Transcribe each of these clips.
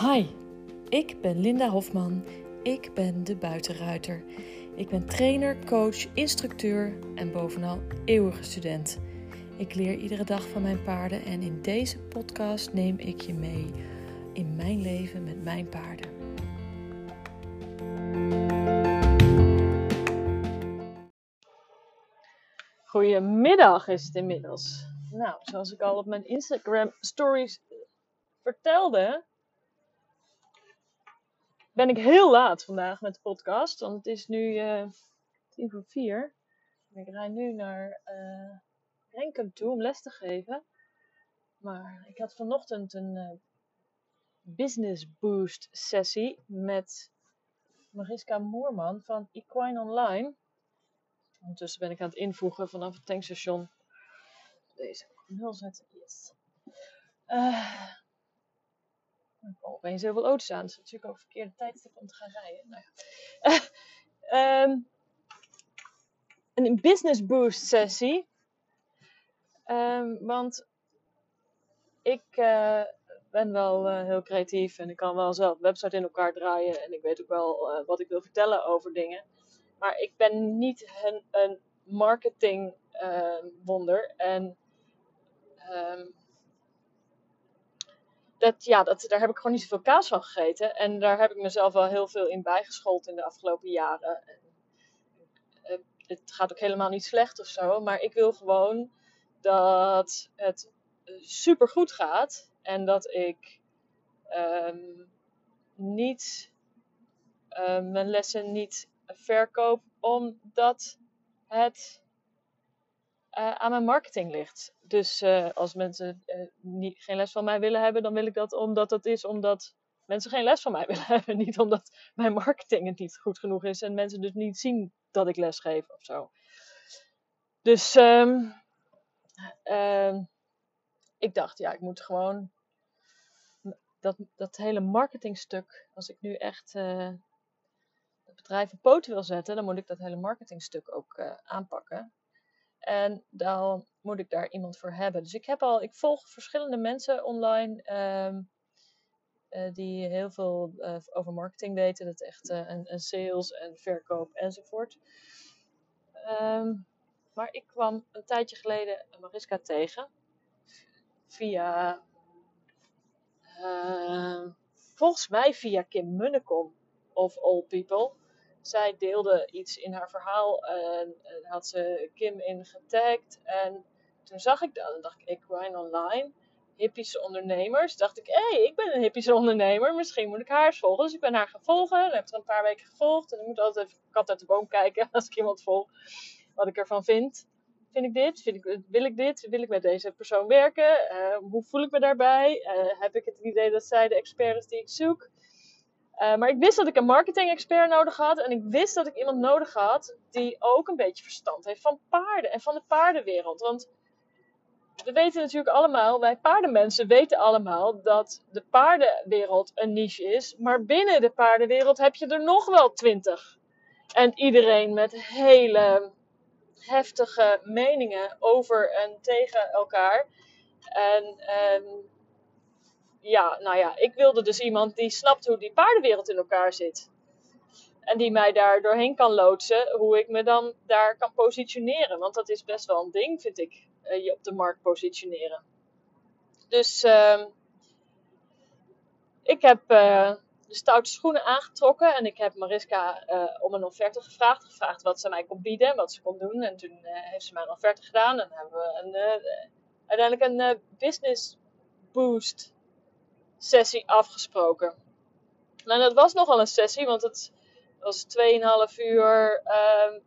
Hi, ik ben Linda Hofman. Ik ben de buitenruiter. Ik ben trainer, coach, instructeur en bovenal eeuwige student. Ik leer iedere dag van mijn paarden en in deze podcast neem ik je mee in mijn leven met mijn paarden. Goedemiddag is het inmiddels. Nou, zoals ik al op mijn Instagram stories vertelde, ben ik heel laat vandaag met de podcast. Want het is nu uh, tien voor vier. Ik rijd nu naar uh, Renkum toe om les te geven. Maar ik had vanochtend een uh, business boost sessie met Mariska Moerman van Equine Online. Ondertussen ben ik aan het invoegen vanaf het tankstation. Deze nul zetten. Yes. Uh, opeens heel veel auto's aan. Het is natuurlijk ook verkeerde tijdstip om te gaan rijden. Nou um, een business boost sessie. Um, want ik uh, ben wel uh, heel creatief en ik kan wel zelf website in elkaar draaien. En ik weet ook wel uh, wat ik wil vertellen over dingen. Maar ik ben niet een, een marketing wonder. En um, dat, ja, dat, daar heb ik gewoon niet zoveel kaas van gegeten. En daar heb ik mezelf wel heel veel in bijgeschoold in de afgelopen jaren. En, het gaat ook helemaal niet slecht of zo. Maar ik wil gewoon dat het super goed gaat. En dat ik um, niet uh, mijn lessen niet verkoop omdat het uh, aan mijn marketing ligt. Dus uh, als mensen uh, niet, geen les van mij willen hebben, dan wil ik dat omdat het is omdat mensen geen les van mij willen hebben. Niet omdat mijn marketing het niet goed genoeg is en mensen dus niet zien dat ik les geef of zo. Dus um, ik dacht, ja, ik moet gewoon dat, dat hele marketingstuk, als ik nu echt het bedrijf op poten wil zetten, dan moet ik dat hele marketingstuk ook aanpakken. En dan moet ik daar iemand voor hebben. Dus ik heb al, ik volg verschillende mensen online um, uh, die heel veel uh, over marketing weten. Dat echt uh, en, en, sales en verkoop enzovoort. Um, maar ik kwam een tijdje geleden Mariska tegen. Via, ehm, volgens mij via Kim Munnekom of All People zij deelde iets in haar verhaal en, had ze Kim in getagd. En toen zag ik dat en dacht ik, Equine Online, hippische ondernemers. dacht ik, hé, hey, ik ben een hippische ondernemer, misschien moet ik haar eens volgen. Dus ik ben haar gaan volgen en heb er een paar weken gevolgd. En ik moet altijd even kat uit de boom kijken als ik iemand volg, wat ik ervan vind. Vind ik dit? Vind ik, wil ik dit? Wil ik met deze persoon werken? Uh, hoe voel ik me daarbij? Uh, heb ik het idee dat zij de expert is die ik zoek? Uh, maar ik wist dat ik een marketing expert nodig had. En ik wist dat ik iemand nodig had die ook een beetje verstand heeft van paarden en van de paardenwereld. Want we weten natuurlijk allemaal, wij paardenmensen weten allemaal dat de paardenwereld een niche is. Maar binnen de paardenwereld heb je er nog wel twintig. En iedereen met hele heftige meningen over en tegen elkaar. En, en ja, nou ja, ik wilde dus iemand die snapt hoe die paardenwereld in elkaar zit. En die mij daar doorheen kan loodsen, hoe ik me dan daar kan positioneren. Want dat is best wel een ding, vind ik, uh, je op de markt positioneren. Dus uh, ik heb uh, de stoute schoenen aangetrokken en ik heb Mariska uh, om een offerte gevraagd. Gevraagd wat ze mij kon bieden, wat ze kon doen. En toen heeft ze mij een offerte gedaan en hebben we een, uiteindelijk een business boost sessie afgesproken. Nou, dat was nogal een sessie, want het was 2,5 uur. Um,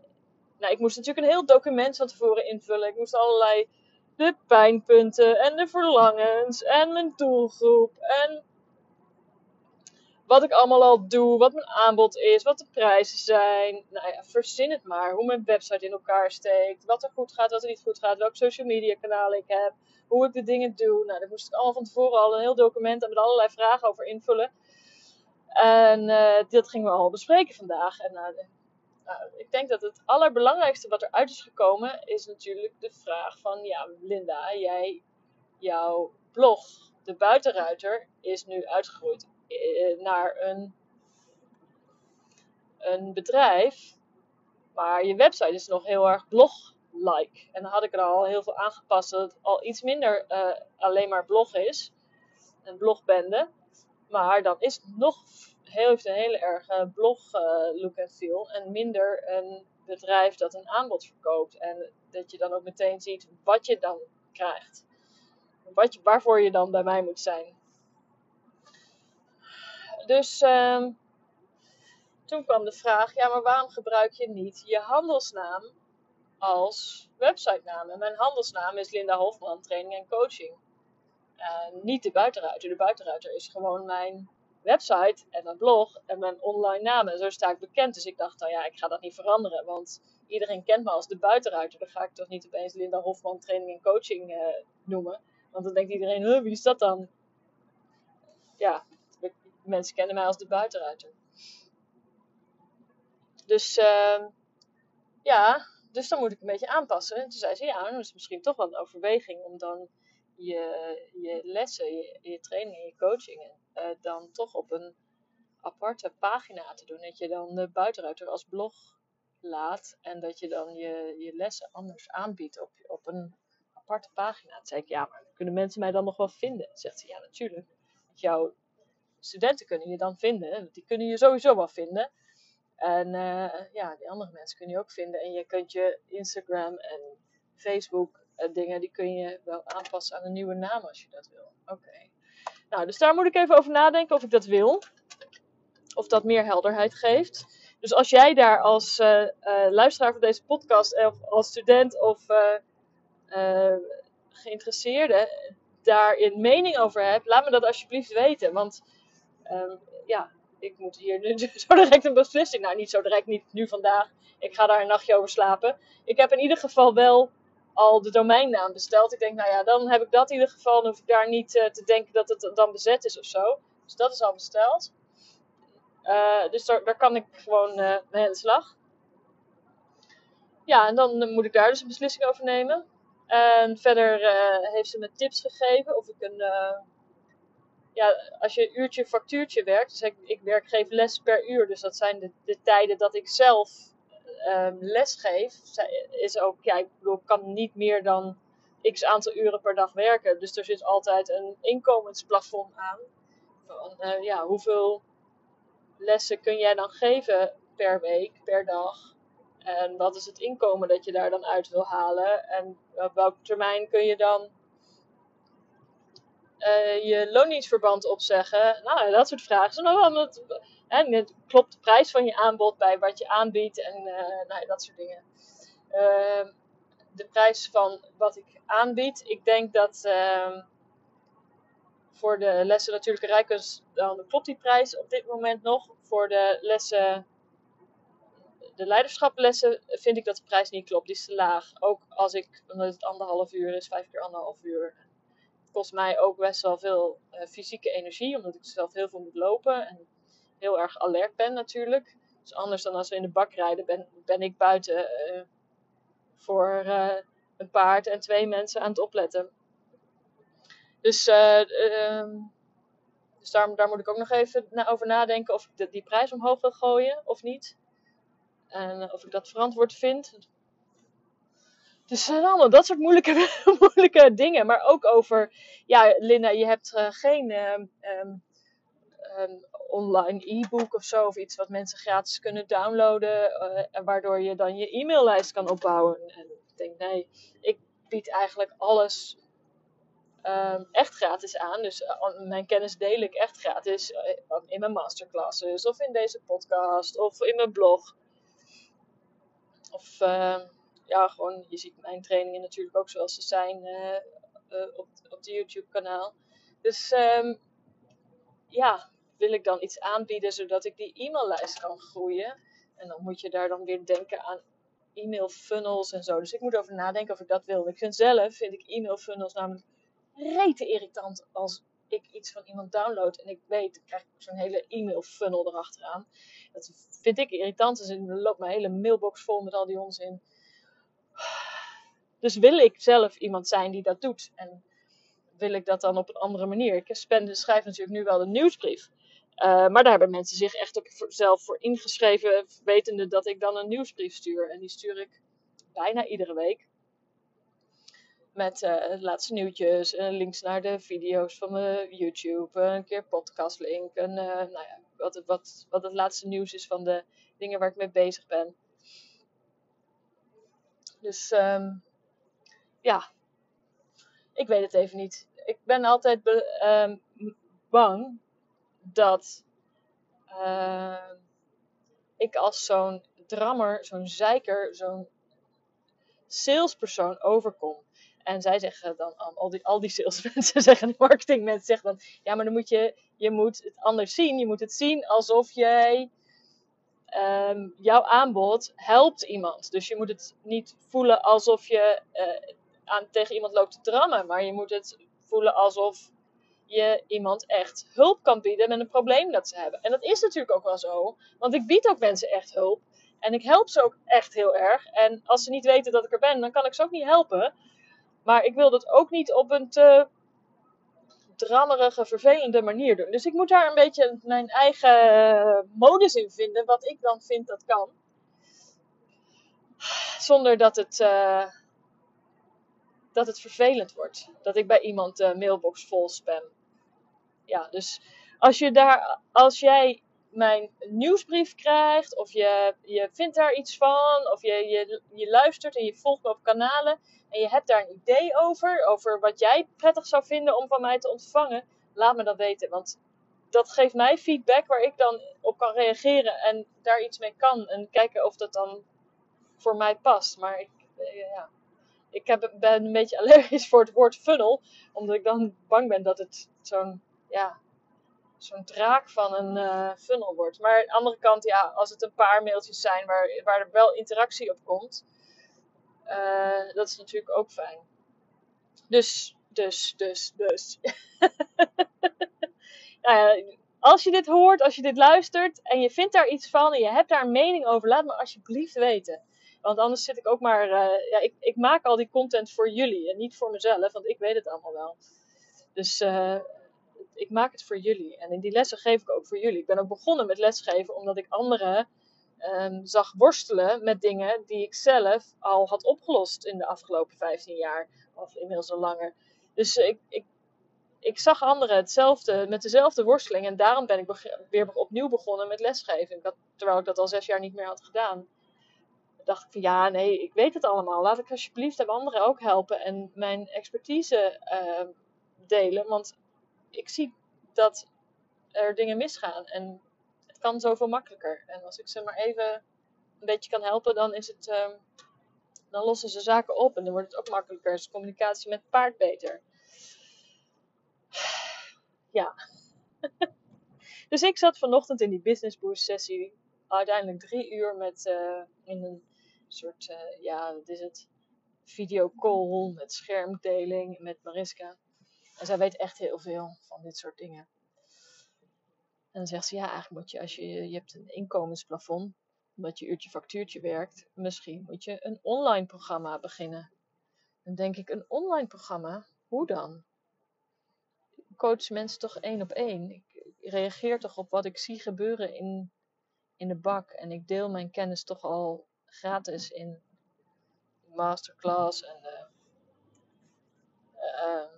nou, ik moest natuurlijk een heel document van tevoren invullen. Ik moest allerlei de pijnpunten en de verlangens en mijn doelgroep en wat ik allemaal al doe, wat mijn aanbod is, wat de prijzen zijn. Nou ja, verzin het maar. Hoe mijn website in elkaar steekt, wat er goed gaat, wat er niet goed gaat, welke social media kanalen ik heb, hoe ik de dingen doe. Nou, daar moest ik allemaal van tevoren al een heel document met allerlei vragen over invullen. En uh, dat gingen we al bespreken vandaag. En uh, nou, ik denk dat het allerbelangrijkste wat eruit is gekomen, is natuurlijk de vraag van, ja, Linda, jij, jouw blog, de buitenruiter, is nu uitgegroeid eh, naar een, een bedrijf. Maar je website is nog heel erg blog-like. En dan had ik er al heel veel aangepast dat het al iets minder uh, alleen maar blog is. Een blogbende. Maar dan is het nog heel, heeft een hele erge blog uh, look en feel. En minder een bedrijf dat een aanbod verkoopt. En dat je dan ook meteen ziet wat je dan krijgt. Wat je, waarvoor je dan bij mij moet zijn. Dus uh, toen kwam de vraag: ja, maar waarom gebruik je niet je handelsnaam als websitenaam? En mijn handelsnaam is Linda Hofman, training en coaching. Uh, niet de buitenruiter. De buitenruiter is gewoon mijn website en mijn blog en mijn online naam. En zo sta ik bekend. Dus ik dacht, nou ja, ik ga dat niet veranderen. Want iedereen kent me als de buitenruiter. Dan ga ik toch niet opeens Linda Hofman training en coaching uh, noemen. Want dan denkt iedereen, wie is dat dan? Ja, mensen kennen mij als de buitenruiter. Dus uh, ja, dus dan moet ik een beetje aanpassen. En toen zei ze, ja, dan is het misschien toch wel een overweging om dan je, je lessen, je, je trainingen, je coachingen uh, dan toch op een aparte pagina te doen. Dat je dan de buitenruiter als blog laat en dat je dan je, je lessen anders aanbiedt op, op een aparte pagina. Toen zei ik, ja, maar kunnen mensen mij dan nog wel vinden? Zegt ze, ja, natuurlijk. Jouw studenten kunnen je dan vinden. Die kunnen je sowieso wel vinden. En uh, ja, die andere mensen kun je ook vinden. En je kunt je Instagram en Facebook uh, dingen, die kun je wel aanpassen aan een nieuwe naam als je dat wil. Oké. Nou, dus daar moet ik even over nadenken of ik dat wil. Of dat meer helderheid geeft. Dus als jij daar als uh, luisteraar van deze podcast, of als student of geïnteresseerde, daar een mening over hebt, laat me dat alsjeblieft weten. Want um, ja, ik moet hier zo direct een beslissing. Nou, niet zo direct, niet nu vandaag. Ik ga daar een nachtje over slapen. Ik heb in ieder geval wel al de domeinnaam besteld. Ik denk, nou ja, dan heb ik dat in ieder geval. Dan hoef ik daar niet uh, te denken dat het dan bezet is of zo. Dus dat is al besteld. Uh, dus daar, kan ik gewoon uh, aan slag. Ja, en dan moet ik daar dus een beslissing over nemen. En verder heeft ze me tips gegeven of ik een ja, als je uurtje factuurtje werkt, dus ik, ik werk, geef les per uur, dus dat zijn de, de tijden dat ik zelf um, les geef, is ook, ja, ik bedoel, kan niet meer dan x aantal uren per dag werken. Dus er zit altijd een inkomensplafond aan. Van, uh, ja, hoeveel lessen kun jij dan geven per week, per dag? En wat is het inkomen dat je daar dan uit wil halen? En op welke termijn kun je dan uh, je loondienstverband opzeggen? Nou, dat soort vragen. Nou, het, hè, klopt de prijs van je aanbod bij wat je aanbiedt en uh, nou, dat soort dingen. Uh, de prijs van wat ik aanbied. Ik denk dat ehm, voor de lessen natuurlijke rijkunst, dan klopt die prijs op dit moment nog. Voor de lessen, de leiderschaplessen, vind ik dat de prijs niet klopt. Die is te laag. Ook als ik, omdat het anderhalf uur is, vijf keer anderhalf uur kost mij ook best wel veel uh, fysieke energie, omdat ik zelf heel veel moet lopen en heel erg alert ben natuurlijk. Dus anders dan als we in de bak rijden, ben, ben ik buiten uh, voor uh, een paard en twee mensen aan het opletten. Dus, ehm, dus daar, daar, moet ik ook nog even na over nadenken of ik die prijs omhoog wil gooien of niet. En of ik dat verantwoord vind. Dus zijn allemaal dat soort moeilijke, moeilijke dingen. Maar ook over, ja, Linda, je hebt uh, geen um, um, online e-book of zo, of iets wat mensen gratis kunnen downloaden, uh, waardoor je dan je e-maillijst kan opbouwen. En ik denk, nee, ik bied eigenlijk alles echt gratis aan. Dus mijn kennis deel ik echt gratis in mijn masterclasses, of in deze podcast, of in mijn blog. Of ja, gewoon, je ziet mijn trainingen natuurlijk ook zoals ze zijn uh, uh, op, op de YouTube kanaal. Dus um, ja, wil ik dan iets aanbieden zodat ik die e-maillijst kan groeien. En dan moet je daar dan weer denken aan e-mail funnels en zo. Dus ik moet over nadenken of ik dat wil. Ik vind zelf, vind ik e-mail funnels namelijk rete irritant als ik iets van iemand download en ik weet, dan krijg ik zo'n hele e-mail funnel erachteraan. Dat vind ik irritant. Dus dan loopt mijn hele mailbox vol met al die onzin. Dus wil ik zelf iemand zijn die dat doet? En wil ik dat dan op een andere manier? Ik schrijf natuurlijk nu wel de nieuwsbrief. Eh, maar daar hebben mensen zich echt ook zelf voor ingeschreven, wetende dat ik dan een nieuwsbrief stuur. En die stuur ik bijna iedere week. Met uh, laatste nieuwtjes, uh, links naar de video's van YouTube, een keer podcastlink, en nou ja, wat, wat, wat het laatste nieuws is van de dingen waar ik mee bezig ben. Dus um, ja, ik weet het even niet. Ik ben altijd um, bang dat uh, ik als zo'n drammer, zo'n zeiker, zo'n salespersoon overkom. En zij zeggen dan, al die, al die salesmensen zeggen, marketingmensen zeggen dan, ja, maar dan moet je, je moet het anders zien. Je moet het zien alsof jij, um, jouw aanbod helpt iemand. Dus je moet het niet voelen alsof je uh, aan, tegen iemand loopt te drammen, maar je moet het voelen alsof je iemand echt hulp kan bieden met een probleem dat ze hebben. En dat is natuurlijk ook wel zo, want ik bied ook mensen echt hulp. En ik help ze ook echt heel erg. En als ze niet weten dat ik er ben, dan kan ik ze ook niet helpen. Maar ik wil dat ook niet op een te drammerige, vervelende manier doen. Dus ik moet daar een beetje mijn eigen modus in vinden, wat ik dan vind dat kan. Zonder dat het, uh, dat het vervelend wordt. Dat ik bij iemand de mailbox vol spam ja, dus als, je daar, als jij mijn nieuwsbrief krijgt, of je, je vindt daar iets van, of je, je, je luistert en je volgt me op kanalen en je hebt daar een idee over, over wat jij prettig zou vinden om van mij te ontvangen, laat me dat weten. Want dat geeft mij feedback waar ik dan op kan reageren en daar iets mee kan en kijken of dat dan voor mij past. Maar ik, eh, ja, ik heb, ben een beetje allergisch voor het woord funnel, omdat ik dan bang ben dat het zo'n ja, zo'n draak van een uh, funnel wordt. Maar aan de andere kant, ja, als het een paar mailtjes zijn waar, waar er wel interactie op komt, uh, dat is natuurlijk ook fijn. Dus, dus, dus, dus. nou ja, als je dit hoort, als je dit luistert en je vindt daar iets van en je hebt daar een mening over, laat me alsjeblieft weten. Want anders zit ik ook maar. Uh, ja, ik, ik maak al die content voor jullie en niet voor mezelf, want ik weet het allemaal wel. Dus uh, ik maak het voor jullie. En in die lessen geef ik ook voor jullie. Ik ben ook begonnen met lesgeven omdat ik anderen um, zag worstelen met dingen die ik zelf al had opgelost in de afgelopen 15 jaar. Of inmiddels al langer. Dus ik, ik, ik zag anderen hetzelfde, met dezelfde worsteling. En daarom ben ik weer opnieuw begonnen met lesgeven. Terwijl ik dat al zes jaar niet meer had gedaan. Dacht ik van ja, nee, ik weet het allemaal. Laat ik alsjeblieft de anderen ook helpen en mijn expertise uh, delen. Want ik zie dat er dingen misgaan. En het kan zoveel makkelijker. En als ik ze maar even een beetje kan helpen, dan is het. Uh, dan lossen ze zaken op en dan wordt het ook makkelijker. Is communicatie met paard beter. Ja. dus ik zat vanochtend in die Business Boost sessie. Uiteindelijk drie uur met uh, in een soort, uh, ja, wat is het? Videocall met schermdeling met Mariska. En zij weet echt heel veel van dit soort dingen. En dan zegt ze, ja, eigenlijk moet je, als je, je hebt een inkomensplafond, omdat je uurtje factuurtje werkt, misschien moet je een online programma beginnen. Dan denk ik, een online programma? Hoe dan? Coach mensen toch één op één. Ik reageer toch op wat ik zie gebeuren in, in de bak. En ik deel mijn kennis toch al gratis in masterclass en uh, uh,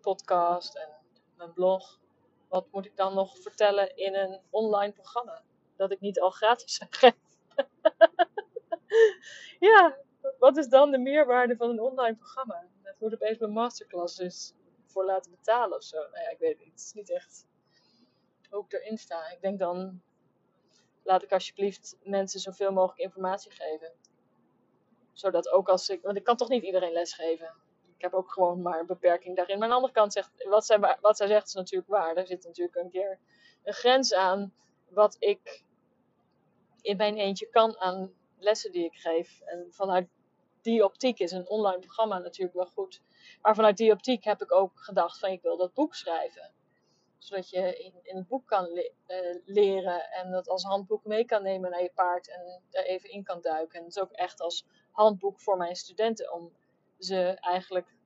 podcast en mijn blog. Wat moet ik dan nog vertellen in een online programma? Dat ik niet al gratis geef. ja, wat is dan de meerwaarde van een online programma? Het wordt opeens mijn masterclass dus voor laten betalen of zo. Nou ja, ik weet het niet. Het is niet echt hoe ik erin sta. Ik denk dan, laat ik alsjeblieft mensen zoveel mogelijk informatie geven. Zodat ook als ik, want ik kan toch niet iedereen lesgeven heb ook gewoon maar een beperking daarin. Maar aan de andere kant zegt, wat zij, wat zij zegt is natuurlijk waar. Er zit natuurlijk een keer een grens aan wat ik in mijn eentje kan aan lessen die ik geef. En vanuit die optiek is een online programma natuurlijk wel goed. Maar vanuit die optiek heb ik ook gedacht van ik wil dat boek schrijven. Zodat je in, in het boek kan eh, leren en dat als handboek mee kan nemen naar je paard en er even in kan duiken. En het is ook echt als handboek voor mijn studenten om ze eigenlijk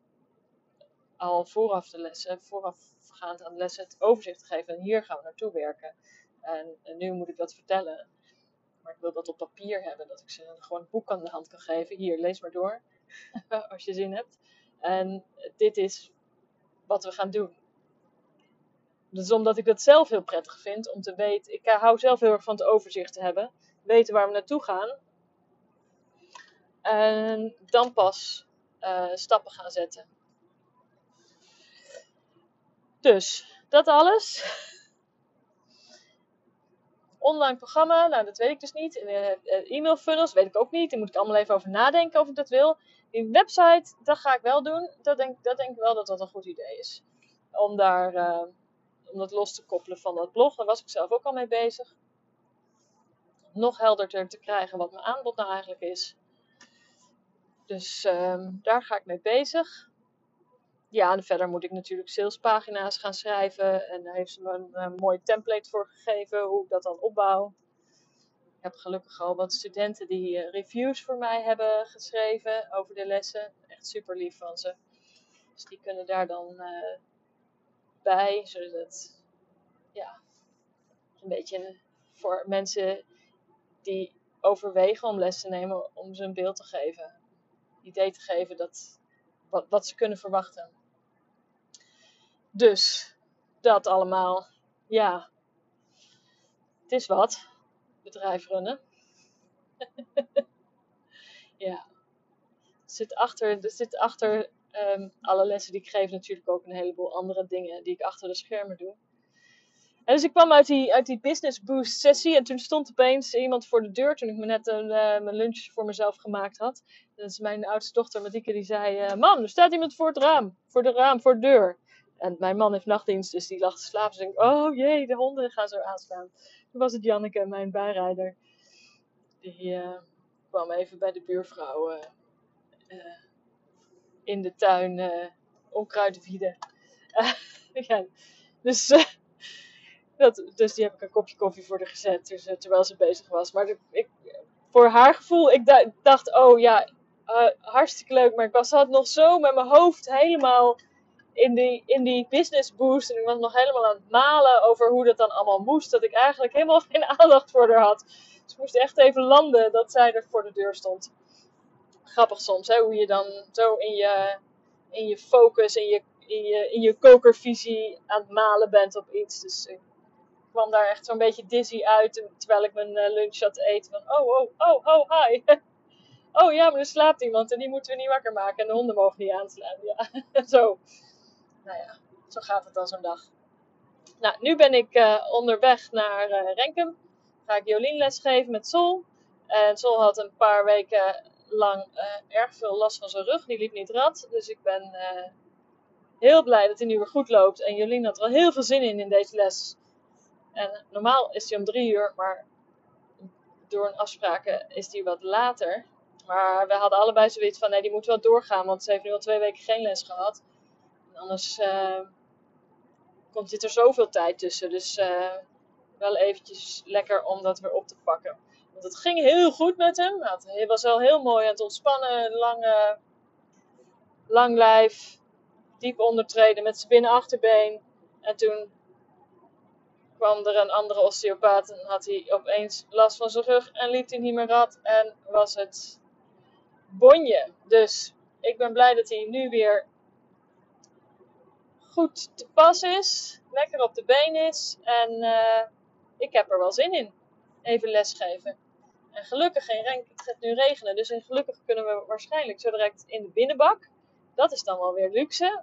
al vooraf de lessen, vooraf voorafgaand aan de lessen het overzicht te geven. En hier gaan we naartoe werken. En, en nu moet ik dat vertellen. Maar ik wil dat op papier hebben. Dat ik ze gewoon een boek aan de hand kan geven. Hier, lees maar door. als je zin hebt. En dit is wat we gaan doen. Dus omdat ik dat zelf heel prettig vind. Om te weten. Ik hou zelf heel erg van het overzicht te hebben. Weten waar we naartoe gaan. En dan pas uh, stappen gaan zetten. Dus, dat alles. Online programma, nou dat weet ik dus niet. Uh, e-mail funnels, weet ik ook niet. Daar moet ik allemaal even over nadenken of ik dat wil. Die website, dat ga ik wel doen. Dat denk, dat denk ik wel dat dat een goed idee is. Om, daar, om dat los te koppelen van dat blog. Daar was ik zelf ook al mee bezig. Nog helderder te krijgen wat mijn aanbod nou eigenlijk is. Dus uh, daar ga ik mee bezig. Ja, en verder moet ik natuurlijk salespagina's gaan schrijven. En daar heeft ze me een, mooie template voor gegeven, hoe ik dat dan opbouw. Ik heb gelukkig al wat studenten die uh, reviews voor mij hebben geschreven over de lessen. Echt super lief van ze. Dus die kunnen daar dan uh, bij, zodat het ja, een beetje voor mensen die overwegen om les te nemen, om ze een beeld te geven idee te geven dat, wat, wat ze kunnen verwachten. Dus dat allemaal, ja, het is wat, bedrijf runnen. ja, zit achter, er zit achter um, alle lessen die ik geef natuurlijk ook een heleboel andere dingen die ik achter de schermen doe. En dus ik kwam uit die, uit die Business Boost sessie en toen stond opeens iemand voor de deur toen ik me net een, uh, mijn lunch voor mezelf gemaakt had. Dat is mijn oudste dochter Marieke die zei, uh, mam, er staat iemand voor het raam, voor de raam, voor de deur. En mijn man heeft nachtdienst, dus die lag te slapen. Dus ik oh jee, de honden gaan zo aanstaan. Toen was het Janneke, mijn bijrijder. Die uh, kwam even bij de buurvrouw in de tuin onkruid wieden. dus dat, dus die heb ik een kopje koffie voor haar gezet dus, uh, terwijl ze bezig was. Maar de, ik, voor haar gevoel, ik dacht, oh ja, uh, hartstikke leuk. Maar ik was had nog zo met mijn hoofd helemaal in die, in die business boost. En ik was nog helemaal aan het malen over hoe dat dan allemaal moest. Dat ik eigenlijk helemaal geen aandacht voor haar had. Dus moest echt even landen dat zij er voor de deur stond. Grappig soms, hè, hoe je dan zo in je, in je focus, in je, in, je, in je kokervisie aan het malen bent op iets. Dus ik kwam daar echt zo'n beetje dizzy uit. Terwijl ik mijn uh, lunch te eten. Van, oh, oh, oh, oh, hi. oh ja, maar er slaapt iemand en die moeten we niet wakker maken. En de honden mogen niet aanslaan. Ja, zo. Nou ja, zo gaat het dan zo'n dag. Nou, nu ben ik uh, onderweg naar uh, Renkum. Ga ik Jolien lesgeven met Sol. En Sol had een paar weken lang erg veel last van zijn rug. Die liep niet rad. Dus ik ben heel blij dat hij nu weer goed loopt. En Jolien had er wel heel veel zin in in deze les. En normaal is die om drie uur, maar door een afspraken is die wat later. Maar we hadden allebei zoiets van, nee, die moet wel doorgaan, want ze heeft nu al twee weken geen les gehad. Anders komt zit er zoveel tijd tussen. Dus wel eventjes lekker om dat weer op te pakken. Want het ging heel goed met hem. Hij was wel heel mooi aan het ontspannen. Lange, lang lijf. Diep ondertreden met zijn binnenachterbeen. En toen kwam er een andere osteopaat en had hij opeens last van zijn rug en liep hij niet meer rad en was het bonje. Dus ik ben blij dat hij nu weer goed te pas is, lekker op de been is en uh, ik heb er wel zin in. Even lesgeven. En gelukkig geen renk, het gaat nu regenen, dus gelukkig kunnen we waarschijnlijk zo direct in de binnenbak. Dat is dan wel weer luxe.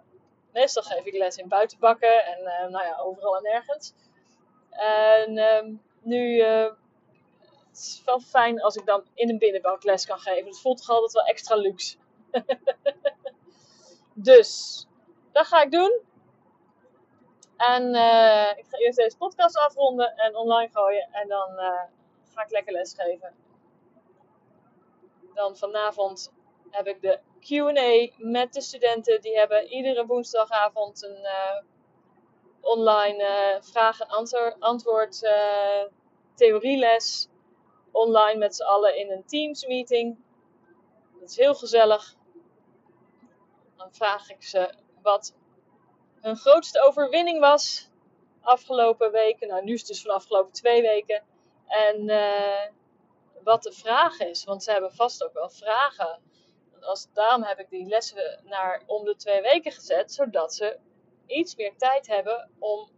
Meestal geef ik les in buitenbakken en uh, nou ja, overal en nergens. En um, nu uh, het is wel fijn als ik dan in een binnenbank les kan geven. Het voelt toch altijd wel extra luxe. dus, dat ga ik doen. En uh, ik ga eerst deze podcast afronden en online gooien. En dan ga ik lekker lesgeven. Dan vanavond heb ik de QA met de studenten. Die hebben iedere woensdagavond een online uh, vraag en antwoord, uh, theorieles. Online met z'n allen in een Teams meeting. Dat is heel gezellig. Dan vraag ik ze wat hun grootste overwinning was afgelopen weken. Nou, nu is het dus van afgelopen twee weken. En wat de vraag is, want ze hebben vast ook wel vragen. Als, daarom heb ik die lessen naar om de twee weken gezet, zodat ze iets meer tijd hebben om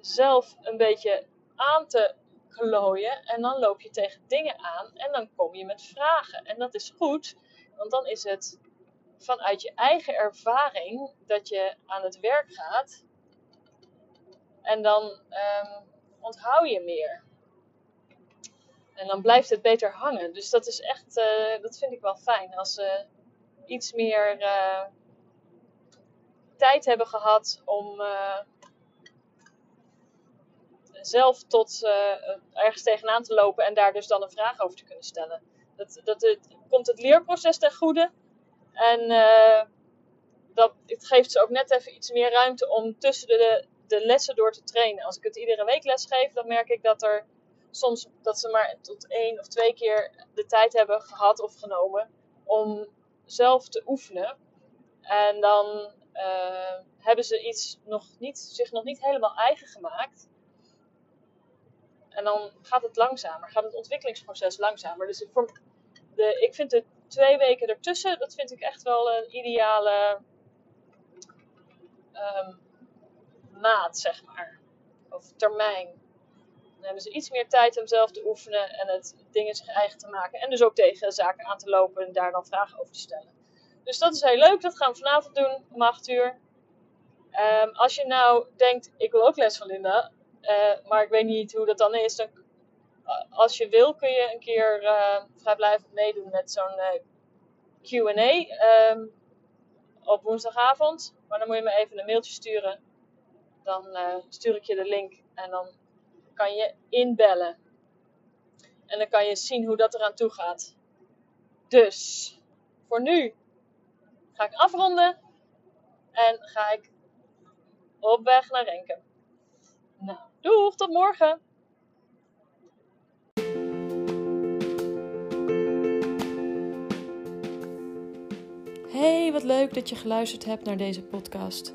zelf een beetje aan te klooien. En dan loop je tegen dingen aan en dan kom je met vragen. En dat is goed, want dan is het vanuit je eigen ervaring dat je aan het werk gaat. En dan um, onthoud je meer. En dan blijft het beter hangen. Dus dat is echt, uh, dat vind ik wel fijn. Als ze iets meer uh, tijd hebben gehad om uh, zelf tot ergens tegenaan te lopen en daar dus dan een vraag over te kunnen stellen. Dat, dat het, komt het leerproces ten goede. En dat, het geeft ze ook net even iets meer ruimte om tussen de, de lessen door te trainen. Als ik het iedere week les geef, dan merk ik dat er soms dat ze maar tot één of twee keer de tijd hebben gehad of genomen om zelf te oefenen. En dan uh, hebben ze iets nog niet, zich nog niet helemaal eigen gemaakt. En dan gaat het langzamer, gaat het ontwikkelingsproces langzamer. Dus de, ik vind de twee weken ertussen, dat vind ik echt wel een ideale um, maat, zeg maar. Of termijn. Hebben ze iets meer tijd om zelf te oefenen en het dingen zich eigen te maken. En dus ook tegen zaken aan te lopen en daar dan vragen over te stellen. Dus dat is heel leuk. Dat gaan we vanavond doen om 8 uur. Um, als je nou denkt, ik wil ook les van Linda, uh, maar ik weet niet hoe dat dan is. Dan, uh, als je wil kun je een keer uh, vrijblijvend meedoen met zo'n Q&A um, op woensdagavond. Maar dan moet je me even een mailtje sturen. Dan stuur ik je de link en dan kan je inbellen. En dan kan je zien hoe dat eraan toe gaat. Dus voor nu ga ik afronden en ga ik op weg naar Renken. Nou, doeg, tot morgen! Hey, wat leuk dat je geluisterd hebt naar deze podcast.